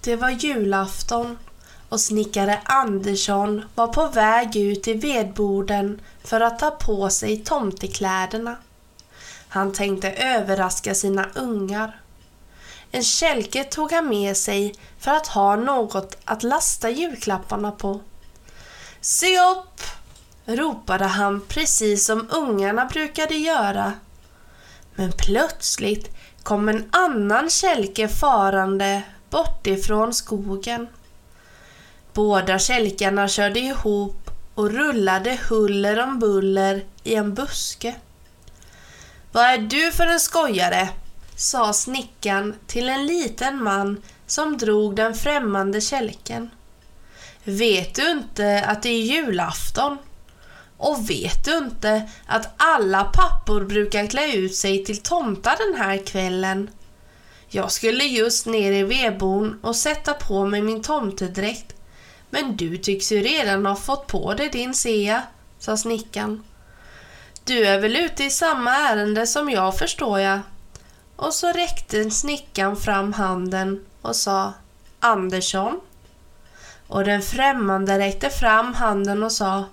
Det var julafton och snickare Andersson var på väg ut i vedboden för att ta på sig tomtekläderna. Han tänkte överraska sina ungar. En kälke tog han med sig för att ha något att lasta julklapparna på. Se upp! ropade han precis som ungarna brukade göra. Men plötsligt kom en annan kälke farande bortifrån skogen. Båda kälkarna körde ihop och rullade huller om buller i en buske. Vad är du för en skojare? sa snickan till en liten man som drog den främmande kälken. Vet du inte att det är julafton? Och vet du inte att alla pappor brukar klä ut sig till tomtar den här kvällen? Jag skulle just ner i vedboden och sätta på mig min tomtedräkt. Men du tycks ju redan ha fått på dig din ser sa snickan. Du är väl ute i samma ärende som jag förstår jag. Och så räckte snickan fram handen och sa Andersson. Och den främmande räckte fram handen och sa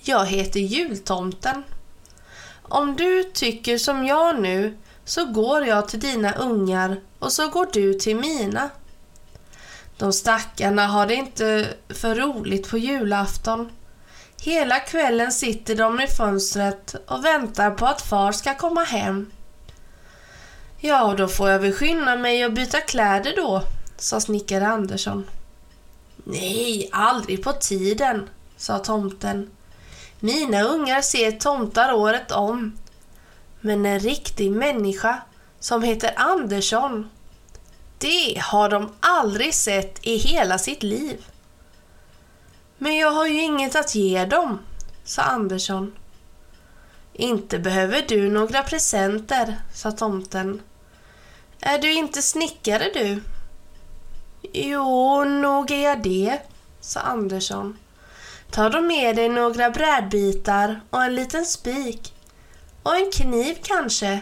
Jag heter jultomten. Om du tycker som jag nu så går jag till dina ungar och så går du till mina. De stackarna har det inte för roligt på julafton. Hela kvällen sitter de i fönstret och väntar på att far ska komma hem. Ja, då får jag väl skynda mig och byta kläder då, sa snickare Andersson. Nej, aldrig på tiden, sa tomten. Mina ungar ser tomtar året om men en riktig människa som heter Andersson, det har de aldrig sett i hela sitt liv. Men jag har ju inget att ge dem, sa Andersson. Inte behöver du några presenter, sa tomten. Är du inte snickare du? Jo, nog är jag det, sa Andersson. Ta då med dig några brädbitar och en liten spik och en kniv kanske?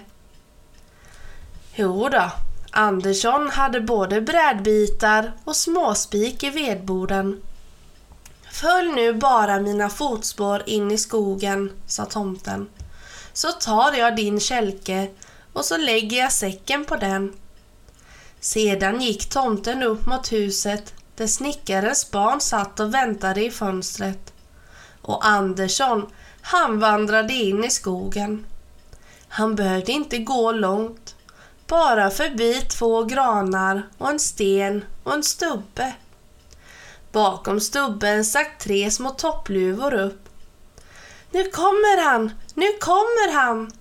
Jo då, Andersson hade både brädbitar och småspik i vedboden. Följ nu bara mina fotspår in i skogen, sa tomten. Så tar jag din kälke och så lägger jag säcken på den. Sedan gick tomten upp mot huset där snickarens barn satt och väntade i fönstret. Och Andersson, han vandrade in i skogen. Han behövde inte gå långt, bara förbi två granar och en sten och en stubbe. Bakom stubben stack tre små toppluvor upp. Nu kommer han, nu kommer han!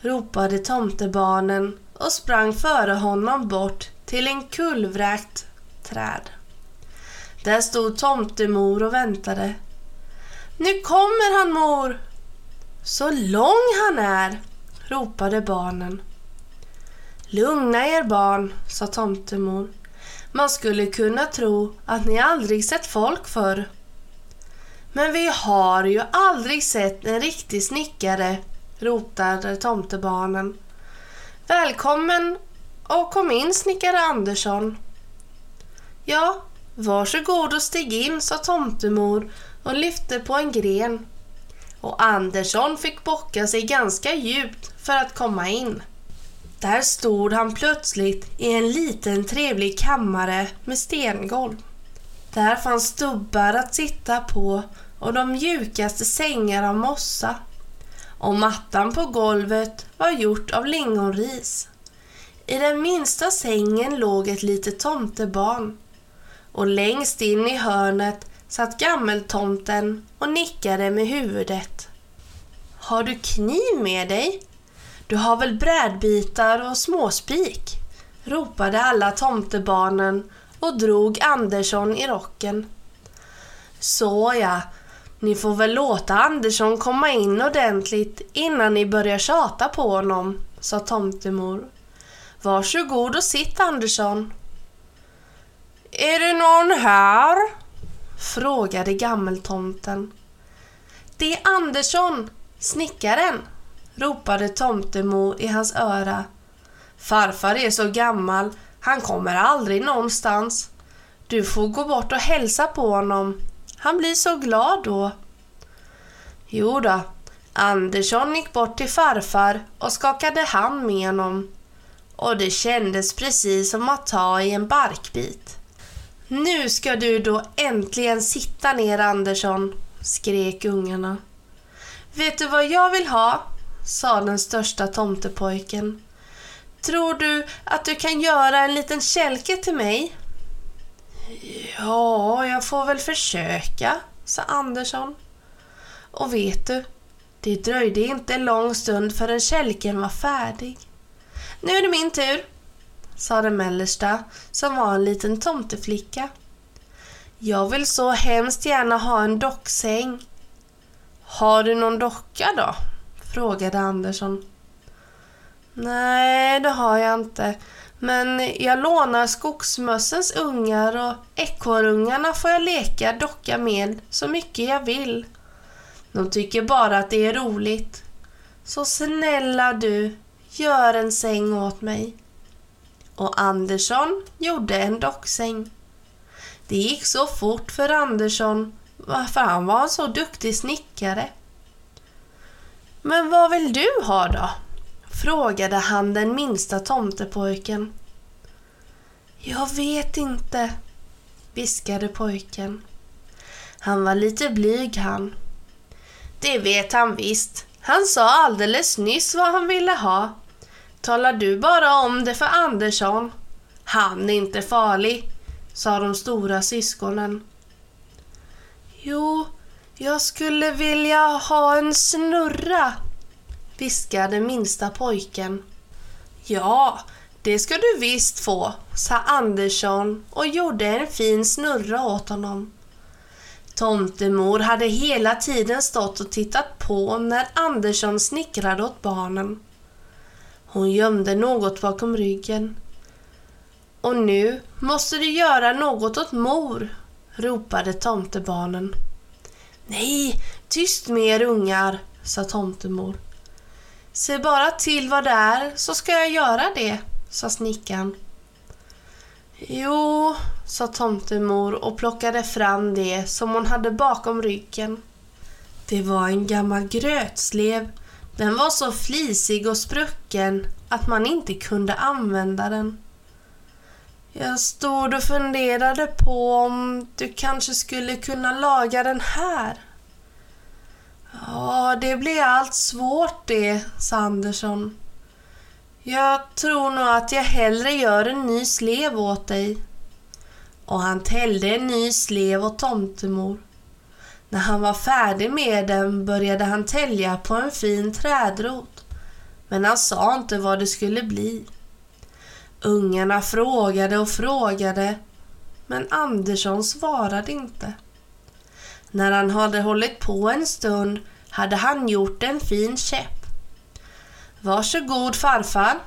ropade tomtebarnen och sprang före honom bort till en kullvräkt träd. Där stod tomtemor och väntade. Nu kommer han mor! Så lång han är! ropade barnen. Lugna er barn, sa tomtemor. Man skulle kunna tro att ni aldrig sett folk förr. Men vi har ju aldrig sett en riktig snickare, ropade tomtebarnen. Välkommen och kom in snickare Andersson. Ja, varsågod och stig in, sa tomtemor och lyfte på en gren. Och Andersson fick bocka sig ganska djupt för att komma in. Där stod han plötsligt i en liten trevlig kammare med stengolv. Där fanns stubbar att sitta på och de mjukaste sängar av mossa. Och mattan på golvet var gjort av lingonris. I den minsta sängen låg ett litet tomtebarn och längst in i hörnet satt gammeltomten och nickade med huvudet. Har du kniv med dig? Du har väl brädbitar och småspik? ropade alla tomtebarnen och drog Andersson i rocken. Såja, ni får väl låta Andersson komma in ordentligt innan ni börjar tjata på honom, sa tomtemor. Varsågod och sitt Andersson. Är det någon här? Frågade gammeltomten. Det är Andersson, snickaren, ropade tomtemor i hans öra. Farfar är så gammal, han kommer aldrig någonstans. Du får gå bort och hälsa på honom. Han blir så glad då. Jo då, Andersson gick bort till farfar och skakade hand med honom. Och det kändes precis som att ta i en barkbit. Nu ska du då äntligen sitta ner Andersson, skrek ungarna. Vet du vad jag vill ha? sa den största tomtepojken. Tror du att du kan göra en liten kälke till mig? Ja, jag får väl försöka, sa Andersson. Och vet du, det dröjde inte en lång stund förrän kälken var färdig. Nu är det min tur, sa den mellersta som var en liten tomteflicka. Jag vill så hemskt gärna ha en docksäng. Har du någon docka då? frågade Andersson. Nej, det har jag inte. Men jag lånar skogsmössens ungar och ekorrungarna får jag leka docka med så mycket jag vill. De tycker bara att det är roligt. Så snälla du, gör en säng åt mig. Och Andersson gjorde en docksäng. Det gick så fort för Andersson, för han var en så duktig snickare. Men vad vill du ha då? frågade han den minsta tomtepojken. Jag vet inte, viskade pojken. Han var lite blyg han. Det vet han visst. Han sa alldeles nyss vad han ville ha. Talar du bara om det för Andersson? Han är inte farlig, sa de stora syskonen. Jo, jag skulle vilja ha en snurra, viskade minsta pojken. Ja, det ska du visst få, sa Andersson och gjorde en fin snurra åt honom. Tomtemor hade hela tiden stått och tittat på när Andersson snickrade åt barnen. Hon gömde något bakom ryggen. Och nu måste du göra något åt mor, ropade tomtebarnen. Nej, tyst med er ungar, sa tomtemor. Se bara till vad det är så ska jag göra det, sa snickaren. Jo, sa tomtemor och plockade fram det som hon hade bakom ryggen. Det var en gammal grötslev. Den var så flisig och sprucken att man inte kunde använda den. Jag stod och funderade på om du kanske skulle kunna laga den här. Ja, det blir allt svårt det, sa Andersson. Jag tror nog att jag hellre gör en ny slev åt dig. Och han tällde en ny slev åt tomtemor. När han var färdig med den började han tälja på en fin trädrot. Men han sa inte vad det skulle bli. Ungarna frågade och frågade, men Andersson svarade inte. När han hade hållit på en stund hade han gjort en fin käpp. Varsågod farfar,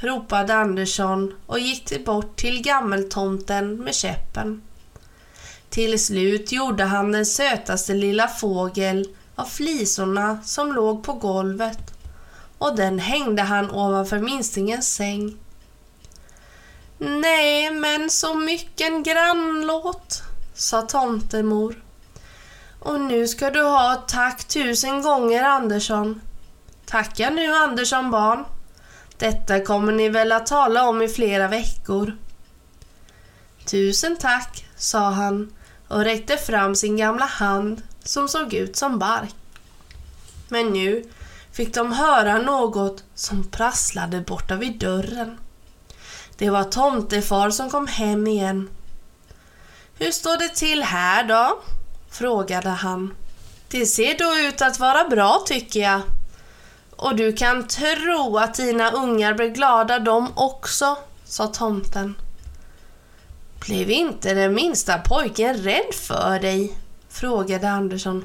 ropade Andersson och gick bort till gammeltomten med käppen. Till slut gjorde han den sötaste lilla fågel av flisorna som låg på golvet och den hängde han ovanför minstingens säng. Nej, men så mycken grannlåt, sa tomtemor. Och nu ska du ha tack tusen gånger Andersson. Tacka nu Andersson barn. Detta kommer ni väl att tala om i flera veckor. Tusen tack, sa han och räckte fram sin gamla hand som såg ut som bark. Men nu fick de höra något som prasslade borta vid dörren. Det var tomtefar som kom hem igen. Hur står det till här då? frågade han. Det ser då ut att vara bra tycker jag. Och du kan tro att dina ungar blir glada de också, sa tomten. Blev inte den minsta pojken rädd för dig? frågade Andersson.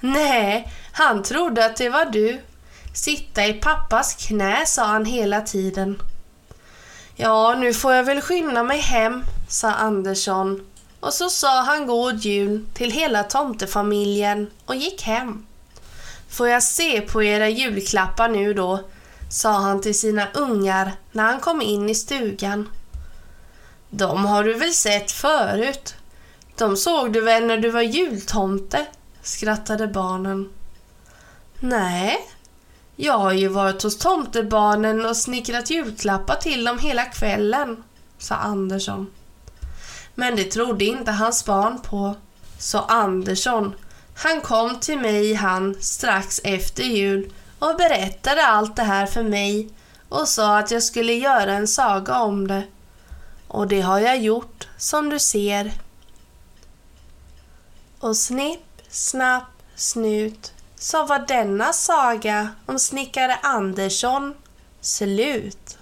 Nej, han trodde att det var du. Sitta i pappas knä, sa han hela tiden. Ja, nu får jag väl skynda mig hem, sa Andersson och så sa han god jul till hela tomtefamiljen och gick hem. Får jag se på era julklappar nu då, sa han till sina ungar när han kom in i stugan. De har du väl sett förut? De såg du väl när du var jultomte? skrattade barnen. Nej, jag har ju varit hos tomtebarnen och snickrat julklappar till dem hela kvällen, sa Andersson. Men det trodde inte hans barn på. Så Andersson, han kom till mig han strax efter jul och berättade allt det här för mig och sa att jag skulle göra en saga om det. Och det har jag gjort, som du ser. Och snipp, snapp, snut så var denna saga om snickare Andersson slut.